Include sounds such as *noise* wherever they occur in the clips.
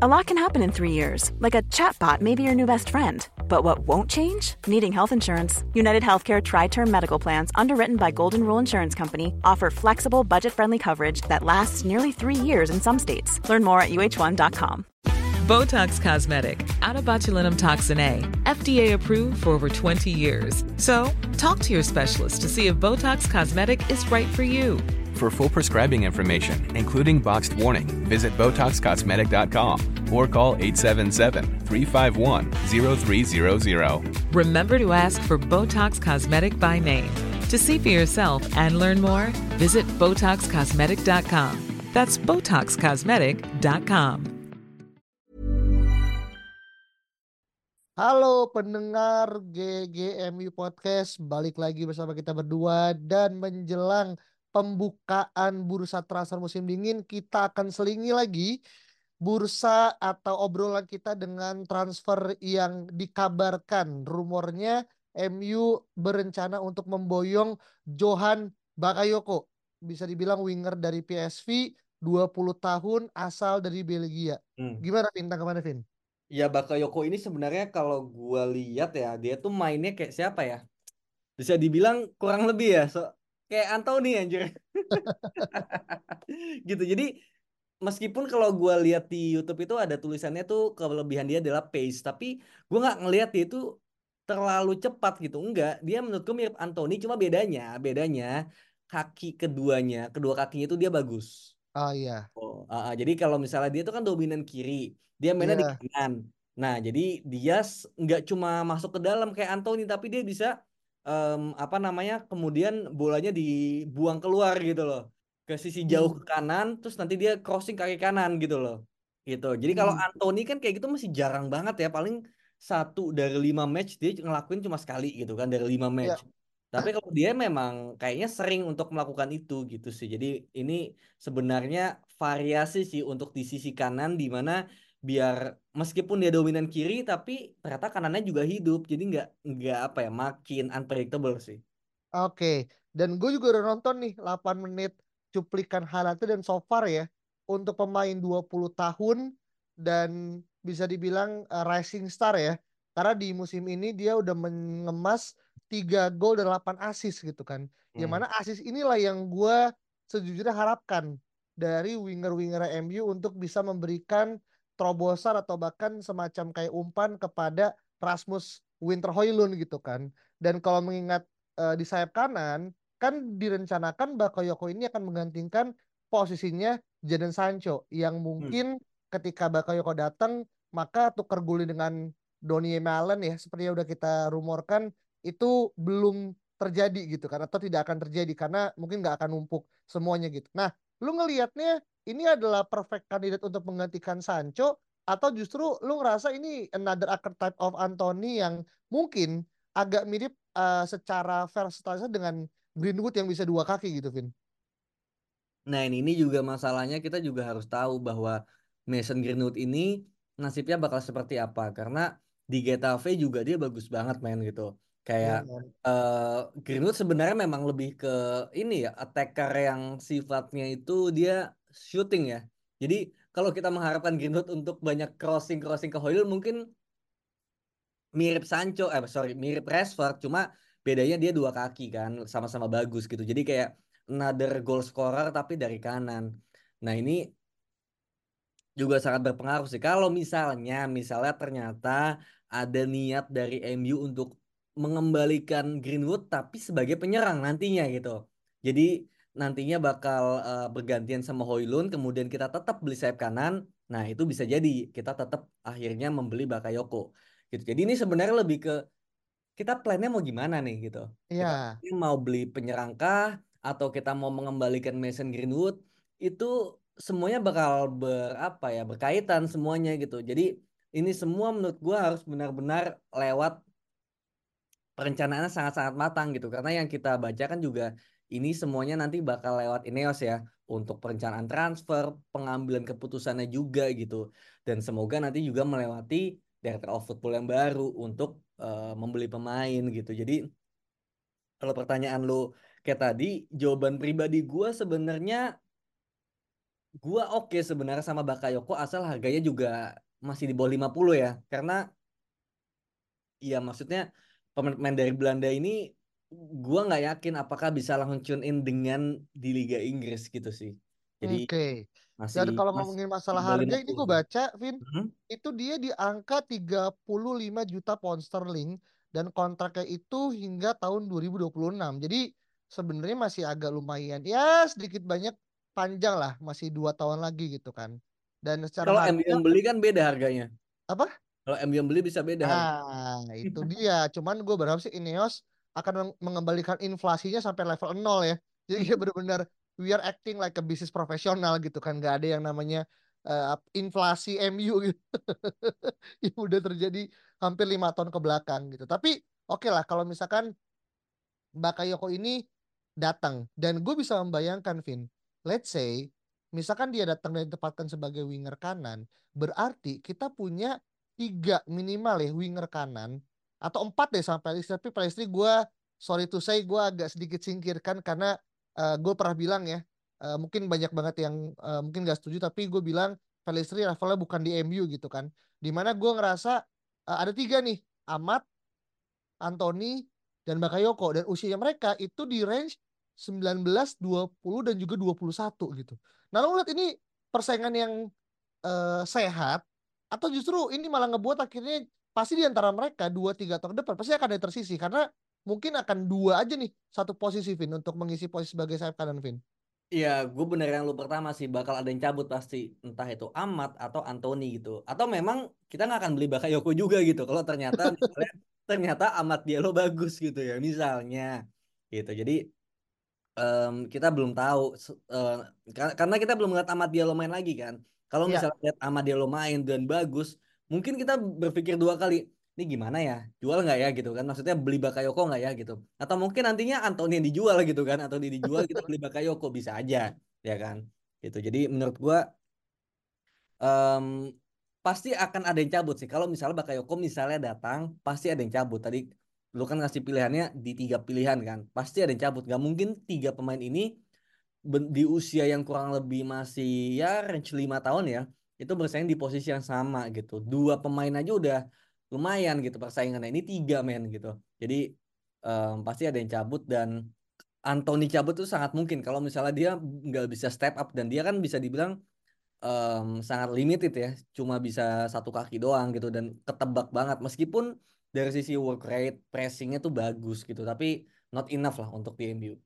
A lot can happen in three years, like a chatbot may be your new best friend. But what won't change? Needing health insurance. United Healthcare Tri Term Medical Plans, underwritten by Golden Rule Insurance Company, offer flexible, budget friendly coverage that lasts nearly three years in some states. Learn more at uh1.com. Botox Cosmetic, out of botulinum toxin A, FDA approved for over 20 years. So, talk to your specialist to see if Botox Cosmetic is right for you. For full prescribing information, including boxed warning, visit BotoxCosmetic.com or call 877-351-0300. Remember to ask for Botox Cosmetic by name. To see for yourself and learn more, visit BotoxCosmetic.com. That's BotoxCosmetic.com. Halo pendengar GGMU Podcast, balik lagi bersama kita berdua dan menjelang pembukaan bursa transfer musim dingin kita akan selingi lagi bursa atau obrolan kita dengan transfer yang dikabarkan rumornya MU berencana untuk memboyong Johan Bakayoko bisa dibilang winger dari PSV 20 tahun asal dari Belgia Hmm. gimana Vin tanggapannya Vin? Ya Bakayoko ini sebenarnya kalau gua lihat ya dia tuh mainnya kayak siapa ya? Bisa dibilang kurang lebih ya so, kayak Anthony anjir. *laughs* gitu. Jadi meskipun kalau gua lihat di YouTube itu ada tulisannya tuh kelebihan dia adalah pace, tapi gua nggak ngelihat dia itu terlalu cepat gitu. Enggak, dia menurutku mirip Anthony cuma bedanya, bedanya kaki keduanya, kedua kakinya itu dia bagus. Oh iya Oh, ah, ah. jadi kalau misalnya dia itu kan dominan kiri, dia mainnya di Iya. kanan. Nah, jadi dia nggak cuma masuk ke dalam kayak Anthony, tapi dia bisa em, apa namanya, kemudian bolanya dibuang keluar gitu loh, ke sisi jauh Hmm. ke kanan, terus nanti dia crossing kaki kanan gitu loh, gitu. Jadi kalau Hmm. Anthony kan kayak gitu masih jarang banget ya, paling satu dari lima match dia ngelakuin cuma sekali gitu kan dari lima Ya. match. Tapi kalau dia memang kayaknya sering untuk melakukan itu gitu sih. Jadi ini sebenarnya variasi sih untuk di sisi kanan di mana biar meskipun dia dominan kiri tapi ternyata kanannya juga hidup. Jadi nggak nggak apa ya makin unpredictable sih. Oke, dan gue juga udah nonton nih 8 menit cuplikan highlightnya dan so far ya untuk pemain 20 tahun dan bisa dibilang uh, rising star ya. Karena di musim ini dia udah mengemas 3 gol dan 8 assist gitu kan. Yang Hmm. mana assist inilah yang gue sejujurnya harapkan dari winger-winger MU untuk bisa memberikan terobosan atau bahkan semacam kayak umpan kepada Rasmus Winter Højlund gitu kan. Dan kalau mengingat eh, di sayap kanan kan direncanakan Bakayoko ini akan menggantikan posisinya Jadon Sancho yang mungkin ketika Bakayoko datang maka tukar guling dengan Donny Malen ya seperti yang udah kita rumorkan itu belum terjadi gitu kan atau tidak akan terjadi karena mungkin nggak akan numpuk semuanya gitu. Nah, lu ngelihatnya ini adalah perfect candidate untuk menggantikan Sancho atau justru lu ngerasa ini another archetype of Anthony yang mungkin agak mirip eh, secara versatilitas dengan Greenwood yang bisa dua kaki gitu, Vin. Nah ini, ini juga masalahnya kita juga harus tahu bahwa Mason Greenwood ini nasibnya bakal seperti apa karena di Getafe juga dia bagus banget main gitu. Kayak Iya, eh Greenwood sebenarnya memang lebih ke ini ya attacker yang sifatnya itu dia shooting ya. Jadi kalau kita mengharapkan Greenwood untuk banyak crossing crossing ke Hoyle mungkin mirip Sancho eh sorry mirip Rashford cuma bedanya dia dua kaki kan sama-sama bagus gitu. Jadi kayak another goal scorer tapi dari kanan. Nah ini juga sangat berpengaruh sih. Kalau misalnya, misalnya ternyata ada niat dari MU untuk mengembalikan Greenwood tapi sebagai penyerang nantinya gitu. Jadi nantinya bakal eh, bergantian sama Højlund, kemudian kita tetap beli sayap kanan. Nah itu bisa jadi kita tetap akhirnya membeli Bakayoko. Gitu. Jadi ini sebenarnya lebih ke kita plannya mau gimana nih gitu. Iya. Kita mau beli penyerang kah atau kita mau mengembalikan Mason Greenwood itu semuanya bakal berapa ya berkaitan semuanya gitu. Jadi ini semua menurut gua harus benar-benar lewat perencanaannya sangat-sangat matang gitu karena yang kita baca kan juga ini semuanya nanti bakal lewat Ineos ya untuk perencanaan transfer, pengambilan keputusannya juga gitu dan semoga nanti juga melewati director of football yang baru untuk uh, membeli pemain gitu. Jadi kalau pertanyaan lo kayak tadi, jawaban pribadi gue sebenarnya gue oke okay sebenarnya sama Bakayoko asal harganya juga masih di bawah 50 ya. Karena ya maksudnya pemain dari Belanda ini gue nggak yakin apakah bisa langsung tune in dengan di Liga Inggris gitu sih. Jadi Oke. masih Dan kalau ngomongin masalah harga, ini 50 gue baca, Vin, Mhm. itu dia di angka 35 juta pound sterling dan kontraknya itu hingga tahun 2026. Jadi sebenarnya masih agak lumayan, ya sedikit banyak panjang lah, masih dua tahun lagi gitu kan. Dan secara Kalau MU yang beli kan beda harganya. apa? Kalau MU yang beli bisa beda harganya. Ah, itu dia. Cuman gue berharap sih Ineos akan meng- mengembalikan inflasinya sampai level nol ya. Jadi kayak bener-bener we are acting like a business profesional gitu kan. Gak ada yang namanya eh, inflasi MU gitu. *laughs* yang udah terjadi hampir lima tahun ke belakang gitu. Tapi oke lah kalau misalkan Bakayoko ini datang dan gue bisa membayangkan Vin, let's say misalkan dia datang dan ditempatkan sebagai winger kanan, berarti kita punya tiga minimal ya winger kanan. Atau empat deh sama Pelistri tapi Pelistri gue sorry to say gue agak sedikit singkirkan karena gue pernah bilang ya eh, mungkin banyak banget yang eh, mungkin gak setuju tapi gue bilang Pelistri levelnya bukan di MU gitu kan. Di mana gue ngerasa eh, ada tiga nih Amat Anthony dan Bakayoko. Dan usianya mereka itu di range 19, 20 dan juga 21 gitu. Nah, lo lihat ini persaingan yang eh, sehat atau justru ini malah ngebuat akhirnya pasti di antara mereka dua tiga tahun depan pasti akan ada tersisi karena mungkin akan dua aja nih satu posisi Vin untuk mengisi posisi sebagai sayap kanan Vin. Iya, gue bener yang lu pertama sih bakal ada yang cabut pasti entah itu Amat atau Anthony gitu. Atau memang kita nggak akan beli Bakayoko juga gitu. Kalau ternyata *laughs* misalnya ternyata Amat Diallo bagus gitu ya misalnya gitu. Jadi em, kita belum tahu kar- karena kita belum ngeliat Amat Diallo main lagi kan. Kalau Iya. misalnya lihat Amat Diallo main dan bagus, mungkin kita berpikir dua kali. Ini gimana ya? Jual nggak ya gitu kan? Maksudnya beli Bakayoko nggak ya gitu? Atau mungkin nantinya Anthony yang dijual gitu kan? Atau dijual kita beli Bakayoko bisa aja ya kan? Gitu. Jadi menurut gua em, pasti akan ada yang cabut sih. Kalau misalnya Bakayoko misalnya datang, pasti ada yang cabut. Tadi lu kan ngasih pilihannya di tiga pilihan kan? Pasti ada yang cabut. Gak mungkin tiga pemain ini di usia yang kurang lebih masih ya range 5 tahun ya itu bersaing di posisi yang sama gitu. Dua pemain aja udah lumayan gitu persaingannya. Ini tiga men gitu. Jadi em, pasti ada yang cabut dan Anthony cabut itu sangat mungkin. Kalau misalnya dia nggak bisa step up dan dia kan bisa dibilang em, sangat limited ya. Cuma bisa satu kaki doang gitu dan ketebak banget. Meskipun dari sisi work rate pressingnya tuh bagus gitu. Tapi not enough lah untuk di MU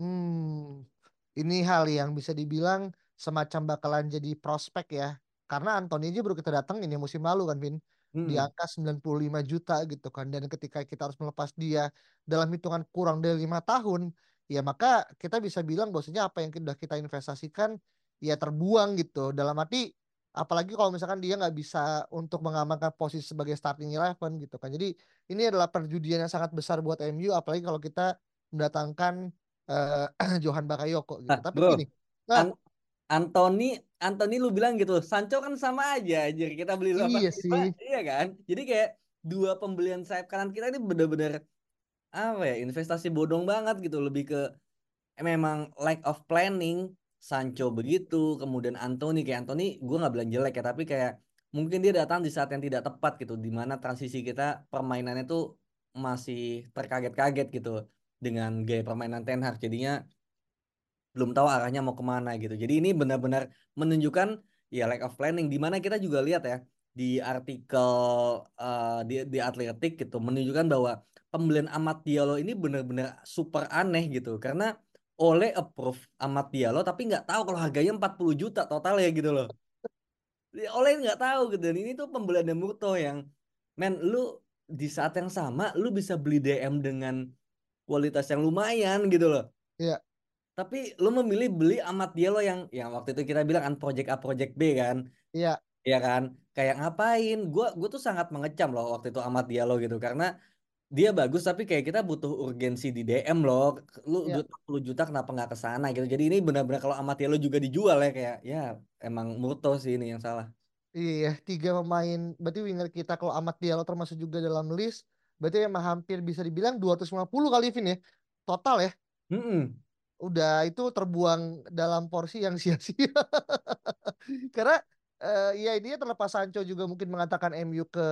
Hmm, ini hal yang bisa dibilang semacam bakalan jadi prospek ya. Karena Anthony aja baru kita datang ini musim lalu kan, Vin. Di Hmm. angka 95 juta gitu kan. Dan ketika kita harus melepas dia dalam hitungan kurang dari lima tahun, ya maka kita bisa bilang bahwasanya apa yang sudah kita investasikan ya terbuang gitu. Dalam arti apalagi kalau misalkan dia nggak bisa untuk mengamankan posisi sebagai starting eleven gitu kan. Jadi ini adalah perjudian yang sangat besar buat MU apalagi kalau kita mendatangkan eh *clears throat* Johan Bakayoko gitu. Nah, Tapi bro, gini, nah An- Anthony, Anthony lu bilang gitu, Sancho kan sama aja, jadi kita beli iya 85, sih. iya kan? Jadi kayak dua pembelian sayap kanan kita ini bener-bener apa ya, investasi bodong banget gitu, lebih ke eh, memang lack of planning. Sancho begitu, kemudian Anthony kayak Anthony, gue nggak bilang jelek ya, tapi kayak mungkin dia datang di saat yang tidak tepat gitu, di mana transisi kita permainannya tuh masih terkaget-kaget gitu dengan gaya permainan Ten Hag, jadinya belum tahu arahnya mau ke mana gitu. Jadi ini benar-benar menunjukkan ya lack of planning. Di mana kita juga lihat ya di artikel eh, di di Atletik gitu menunjukkan bahwa pembelian Amat Diallo ini benar-benar super aneh gitu karena oleh approve Amat Diallo tapi nggak tahu kalau harganya 40 juta total ya gitu loh. Oleh nggak tahu gitu dan ini tuh pembelian Demurto yang men lu di saat yang sama lu bisa beli DM dengan kualitas yang lumayan gitu loh. Iya. Tapi lu memilih beli Amat Diallo yang yang waktu itu kita bilang kan project A project B kan. Iya. Iya kan? Kayak ngapain? Gua gua tuh sangat mengecam loh waktu itu Amat Diallo gitu karena dia bagus tapi kayak kita butuh urgensi di DM loh. Lu Iya. duit 40 juta kenapa nggak ke sana gitu. Jadi ini benar-benar kalau Amat Diallo juga dijual ya kayak ya emang Murto sih ini yang salah. Iya, tiga pemain berarti winger kita kalau Amat Diallo termasuk juga dalam list, berarti emang hampir bisa dibilang 250 kali Vin ya. Total ya. Mm-mm. Udah itu terbuang dalam porsi yang sia-sia. *laughs* Karena eh, ya ini terlepas Sancho juga mungkin mengatakan MU ke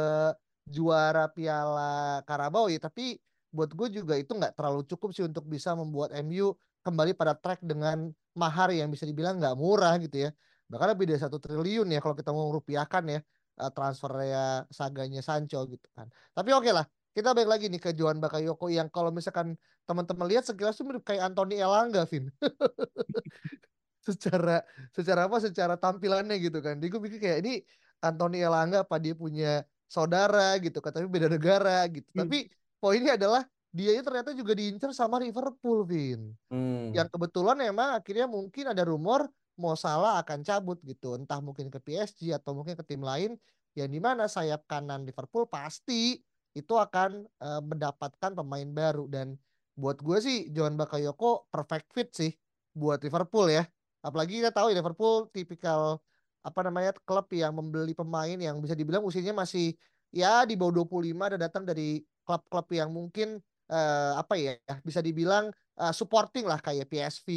juara Piala Carabao ya, tapi buat gue juga itu nggak terlalu cukup sih untuk bisa membuat MU kembali pada track dengan mahar yang bisa dibilang nggak murah gitu ya. Bahkan lebih dari satu triliun ya kalau kita mau rupiahkan ya eh, transfernya saganya Sancho gitu kan. Tapi oke lah, kita balik lagi nih ke Johan Bakayoko yang kalau misalkan teman-teman lihat sekilas tuh mirip kayak Anthony Elanga, Vin. *laughs* secara secara apa secara tampilannya gitu kan. Jadi gue pikir kayak ini Anthony Elanga apa dia punya saudara gitu kan, tapi beda negara gitu. Hmm. Tapi poinnya adalah dia itu ternyata juga diincar sama Liverpool, Vin. Hmm. Yang kebetulan emang akhirnya mungkin ada rumor Mo Salah akan cabut gitu, entah mungkin ke PSG atau mungkin ke tim lain yang di mana sayap kanan Liverpool pasti itu akan eh, mendapatkan pemain baru dan buat gue sih Johan Bakayoko perfect fit sih buat Liverpool ya. Apalagi kita tahu ya Liverpool tipikal apa namanya klub yang membeli pemain yang bisa dibilang usianya masih ya di bawah 25 dan datang dari klub-klub yang mungkin eh, apa ya bisa dibilang eh, supporting lah kayak PSV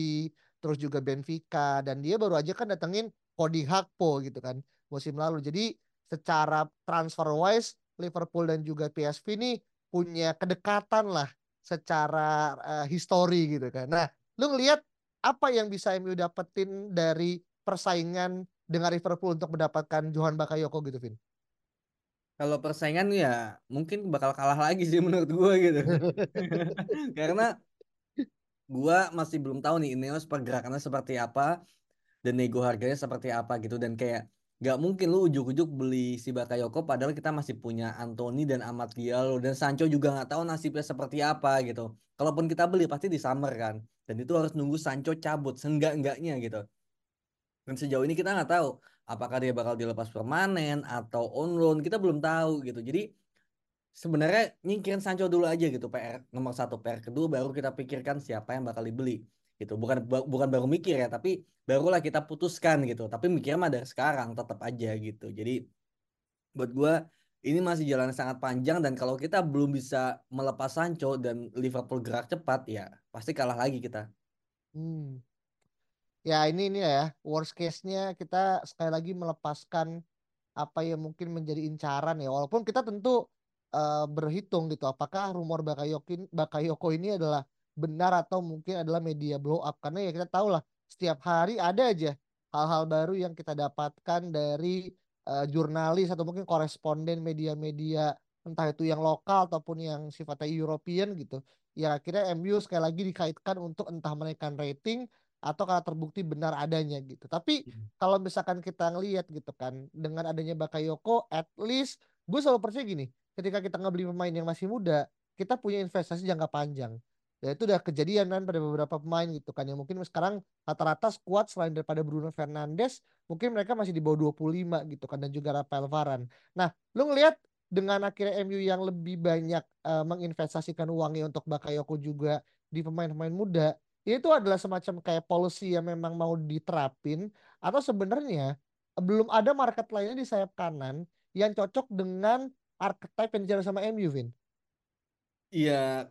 terus juga Benfica dan dia baru aja kan datengin Cody Gakpo gitu kan musim lalu. Jadi secara transfer wise Liverpool dan juga PSV ini punya kedekatan lah secara eh, histori gitu kan. Nah, lu ngelihat apa yang bisa MU dapetin dari persaingan dengan Liverpool untuk mendapatkan Johan Bakayoko gitu, Vin? Kalau persaingan ya mungkin bakal kalah lagi sih menurut gue gitu. *laughs* Karena gua masih belum tahu nih Ineos pergerakannya seperti apa dan nego harganya seperti apa gitu dan kayak nggak mungkin lu ujuk-ujuk beli si Bakayoko padahal kita masih punya Anthony dan Amat Diallo dan Sancho juga nggak tahu nasibnya seperti apa gitu. Kalaupun kita beli pasti di summer kan dan itu harus nunggu Sancho cabut seenggak-enggaknya gitu. Dan sejauh ini kita nggak tahu apakah dia bakal dilepas permanen atau on loan kita belum tahu gitu. Jadi sebenarnya nyingkirin Sancho dulu aja gitu PR nomor satu PR kedua baru kita pikirkan siapa yang bakal dibeli gitu. Bukan bu- bukan baru mikir ya tapi barulah kita putuskan gitu. Tapi mikirnya mah dari sekarang tetap aja gitu. Jadi buat gua ini masih jalan sangat panjang dan kalau kita belum bisa melepas Sancho dan Liverpool gerak cepat ya pasti kalah lagi kita. Hmm. Ya ini ini ya worst case-nya kita sekali lagi melepaskan apa yang mungkin menjadi incaran ya. Walaupun kita tentu eh, berhitung gitu apakah rumor Bakayoko ini adalah benar atau mungkin adalah media blow up karena ya kita tahu lah setiap hari ada aja hal-hal baru yang kita dapatkan dari eh, jurnalis atau mungkin koresponden media-media entah itu yang lokal ataupun yang sifatnya European gitu. Ya akhirnya MU sekali lagi dikaitkan untuk entah menaikkan rating atau karena terbukti benar adanya gitu. Tapi kalau misalkan kita ngelihat gitu kan dengan adanya Bakayoko at least gue selalu percaya gini ketika kita ngebeli pemain yang masih muda kita punya investasi jangka panjang ya itu udah kejadian kan pada beberapa pemain gitu kan yang mungkin sekarang rata-rata squad selain daripada Bruno Fernandes mungkin mereka masih di bawah 25 gitu kan dan juga Rafael Varane nah lu ngelihat dengan akhirnya MU yang lebih banyak eh, menginvestasikan uangnya untuk Bakayoko juga di pemain-pemain muda itu adalah semacam kayak policy yang memang mau diterapin atau sebenarnya belum ada market lainnya di sayap kanan yang cocok dengan archetype yang dijalankan sama MU, Vin. Iya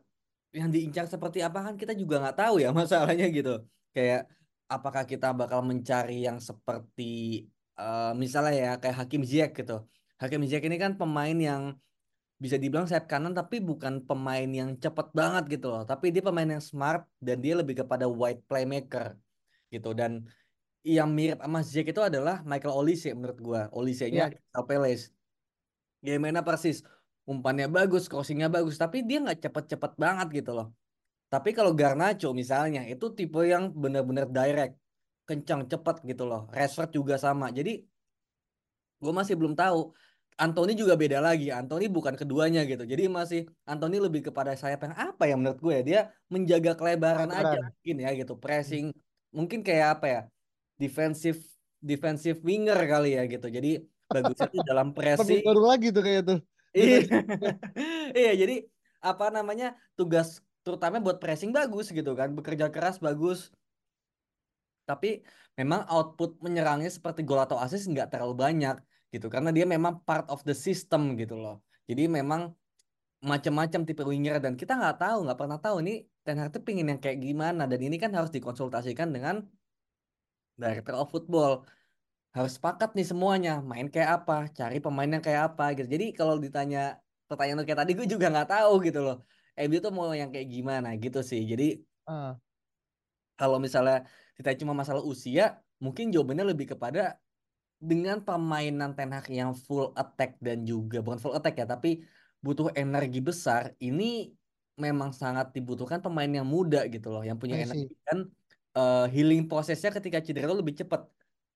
yang diincar seperti apa kan kita juga nggak tahu ya *laughs* masalahnya gitu. Kayak apakah kita bakal mencari yang seperti eh, misalnya ya kayak Hakim Ziyech gitu. Hakim Ziyech ini kan pemain yang bisa dibilang sayap kanan tapi bukan pemain yang cepat banget gitu loh. Tapi dia pemain yang smart dan dia lebih kepada wide playmaker gitu. Dan yang mirip sama Ziyech itu adalah Michael Olise menurut gua. Olise-nya Ya. Palace. Dia mainnya persis umpannya bagus crossingnya bagus tapi dia nggak cepet-cepet banget gitu loh tapi kalau Garnacho misalnya itu tipe yang benar-benar direct kencang cepat gitu loh Rashford juga sama jadi gue masih belum tahu Anthony juga beda lagi. Anthony bukan keduanya gitu. Jadi masih Anthony lebih kepada sayap yang apa ya menurut gue ya. Dia menjaga kelebaran aja Kelebaran. mungkin ya gitu. Pressing mungkin kayak apa ya? Defensive defensive winger kali ya gitu. Jadi bagusnya dalam *laughs* pressing. baru lagi tuh kayak tuh. Iya. *laughs* Iya, jadi apa namanya? Tugas terutama buat pressing bagus gitu kan. Bekerja keras bagus. Tapi memang output menyerangnya seperti gol atau assist nggak terlalu banyak gitu karena dia memang part of the system gitu loh. Jadi memang macam-macam tipe winger dan kita nggak tahu nggak pernah tahu ini Ten Hag tuh pingin yang kayak gimana dan ini kan harus dikonsultasikan dengan director of football harus sepakat nih semuanya main kayak apa cari pemain yang kayak apa gitu. Jadi kalau ditanya pertanyaan lu kayak tadi gue juga nggak tahu gitu loh. MU tuh mau yang kayak gimana gitu sih. Jadi Ah, kalau misalnya kita cuma masalah usia mungkin jawabannya lebih kepada dengan permainan Ten Hag yang full attack dan juga bukan full attack ya tapi butuh energi besar ini memang sangat dibutuhkan pemain yang muda gitu loh yang punya I see. energi dan eh, healing prosesnya ketika cedera itu lebih cepat.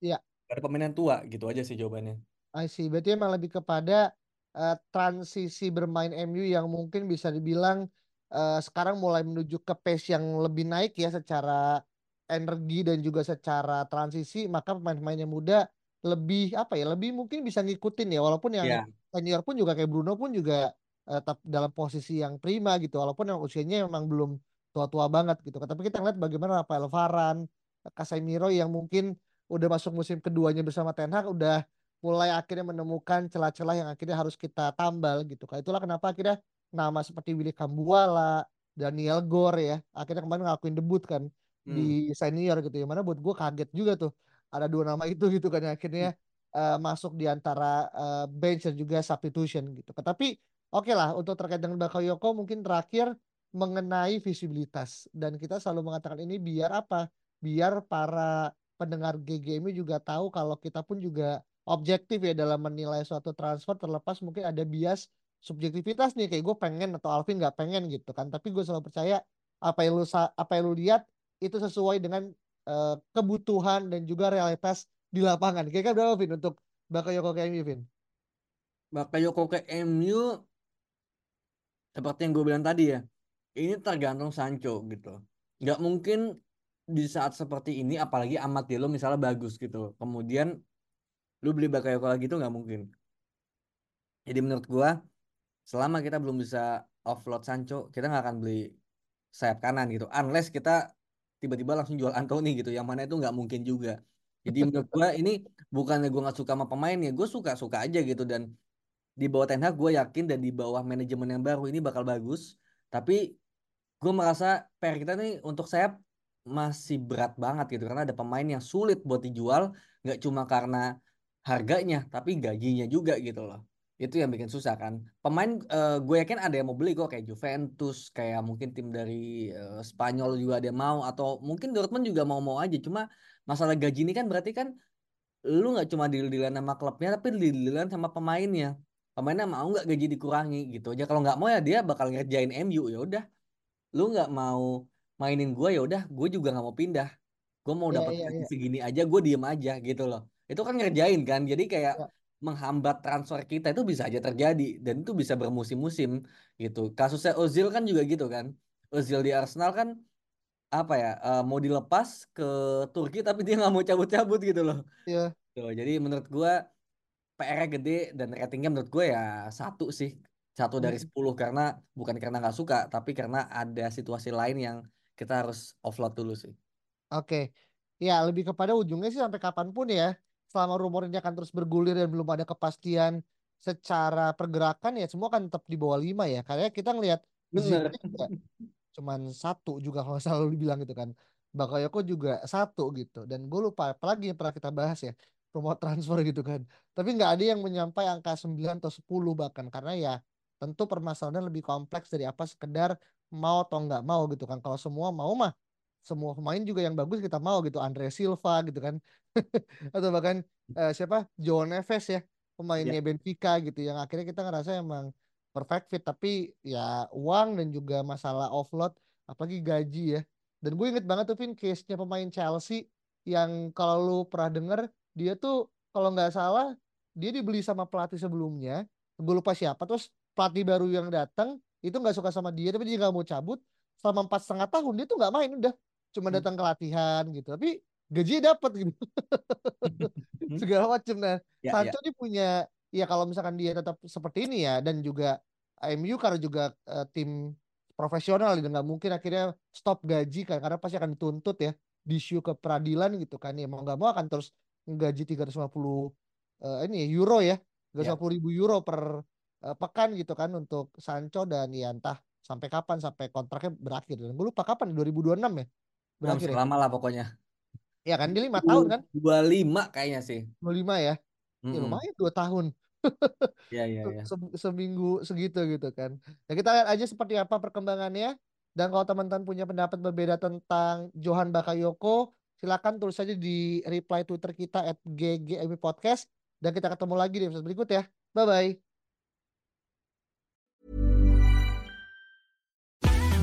Iya. Dari pemain yang tua gitu aja sih jawabannya I see. Berarti emang lebih kepada eh, transisi bermain MU yang mungkin bisa dibilang eh, sekarang mulai menuju ke pace yang lebih naik ya secara energi dan juga secara transisi, maka pemain-pemain yang muda lebih apa ya, lebih mungkin bisa ngikutin ya walaupun yang Iya. senior pun juga kayak Bruno pun juga eh, tetap dalam posisi yang prima gitu walaupun yang usianya memang belum tua-tua banget gitu. Tapi kita ngeliat bagaimana Rafael Varane, Casemiro yang mungkin udah masuk musim keduanya bersama Ten Hag udah mulai akhirnya menemukan celah-celah yang akhirnya harus kita tambal gitu. Kan itulah kenapa akhirnya nama seperti Willy Kambuala, Daniel Gore ya, akhirnya kemarin ngelakuin debut kan Hmm. di senior gitu. Yang mana buat gue kaget juga tuh ada dua nama itu gitu kan yang akhirnya eh, masuk di antara eh, bench dan juga substitution gitu. Tapi oke lah untuk terkait dengan Bakayoko mungkin terakhir mengenai visibilitas dan kita selalu mengatakan ini biar apa? Biar para pendengar GGMI juga tahu kalau kita pun juga objektif ya dalam menilai suatu transfer terlepas mungkin ada bias subjektivitas nih kayak gue pengen atau Alvin nggak pengen gitu kan. Tapi gue selalu percaya apa yang lu apa yang lu lihat itu sesuai dengan eh, kebutuhan dan juga realitas di lapangan. Kira-kira berapa Vin untuk Bakayoko ke MU Vin? Bakayoko ke MU seperti yang gue bilang tadi ya ini tergantung Sancho gitu. Nggak mungkin di saat seperti ini apalagi amat lo misalnya bagus gitu. Kemudian lu beli Bakayoko lagi itu nggak mungkin. Jadi menurut gua selama kita belum bisa offload Sancho kita nggak akan beli sayap kanan gitu. Unless kita tiba-tiba langsung jual Anthony gitu yang mana itu nggak mungkin juga. Jadi menurut gua ini bukannya gua nggak suka sama pemainnya gue suka suka aja gitu. Dan di bawah Ten Hag gue yakin dan di bawah manajemen yang baru ini bakal bagus. Tapi gue merasa PR kita nih untuk sayap masih berat banget gitu. Karena ada pemain yang sulit buat dijual nggak cuma karena harganya tapi gajinya juga gitu loh. Itu yang bikin susah kan. Pemain eh, gue yakin ada yang mau beli kok kayak Juventus kayak mungkin tim dari eh, Spanyol juga ada yang mau atau mungkin Dortmund juga mau mau aja. Cuma masalah gaji ini kan berarti kan lu nggak cuma deal-dealan sama klubnya tapi deal-dealan sama pemainnya. Pemainnya mau nggak gaji dikurangi gitu aja. Kalau nggak mau ya dia bakal ngerjain MU ya udah lu nggak mau mainin gue ya udah gue juga nggak mau pindah gue mau Iya, dapat gaji iya. segini aja gue diem aja gitu loh itu kan ngerjain kan jadi kayak Ya. menghambat transfer kita itu bisa aja terjadi dan itu bisa bermusim-musim gitu kasusnya Ozil kan juga gitu kan Ozil di Arsenal kan apa ya eh, mau dilepas ke Turki tapi dia nggak mau cabut-cabut gitu loh Iya. Tuh, jadi menurut gua PR-nya gede dan ratingnya menurut gue ya satu sih satu dari Hmm. 10 karena bukan karena nggak suka tapi karena ada situasi lain yang kita harus offload dulu sih. Oke, ya lebih kepada ujungnya sih sampai kapan pun ya, selama rumor ini akan terus bergulir dan belum ada kepastian secara pergerakan ya semua kan tetap di bawah lima ya. Karena kita ngelihat Bener. Ziyech juga cuman satu juga kalau selalu dibilang gitu kan. Bakayoko juga satu gitu. Dan gue lupa apalagi yang pernah kita bahas ya rumor transfer gitu kan. Tapi nggak ada yang menyampai angka 9 atau 10 bahkan karena ya tentu permasalahannya lebih kompleks dari apa sekedar mau atau nggak mau gitu kan. Kalau semua mau mah semua pemain juga yang bagus kita mau gitu. Andre Silva gitu kan. *laughs* Atau bahkan eh, siapa? João Neves ya pemainnya Benfica gitu. Yang akhirnya kita ngerasa emang perfect fit. Tapi ya uang dan juga masalah offload apalagi gaji ya. Dan gue inget banget tuh Vin case-nya pemain Chelsea yang kalau lu pernah denger dia tuh kalau nggak salah dia dibeli sama pelatih sebelumnya. Gue lupa siapa. Terus pelatih baru yang datang itu nggak suka sama dia tapi dia nggak mau cabut. Selama empat setengah tahun dia tuh nggak main udah. Cuma Hmm. datang ke latihan gitu. Tapi gajinya dapat gitu. *laughs* Segala macam nah Ya, ya. Sancho ini punya ya kalau misalkan dia tetap seperti ini ya dan juga MU karena juga eh, tim profesional dan nggak mungkin akhirnya stop gaji kan karena pasti akan dituntut ya disu ke peradilan gitu kan. Ya mau nggak mau akan terus gaji 350 eh, ini ya, euro ya 350 ribu euro per eh, pekan gitu kan untuk Sancho dan ya entah sampai kapan sampai kontraknya berakhir dan gue lupa kapan 2026 ya berakhir ya Selama lah pokoknya. ya kan dia lima tahun kan 25 kayaknya sih. 25 ya ya Mm-mm. lumayan dua tahun *laughs* Iya, iya, iya. se- seminggu segitu gitu kan. Nah kita lihat aja seperti apa perkembangannya. Dan kalau teman-teman punya pendapat berbeda tentang Johan Bakayoko, silakan tulis saja di reply Twitter kita at GGMI Podcast. Dan kita ketemu lagi di episode berikut ya. Bye-bye.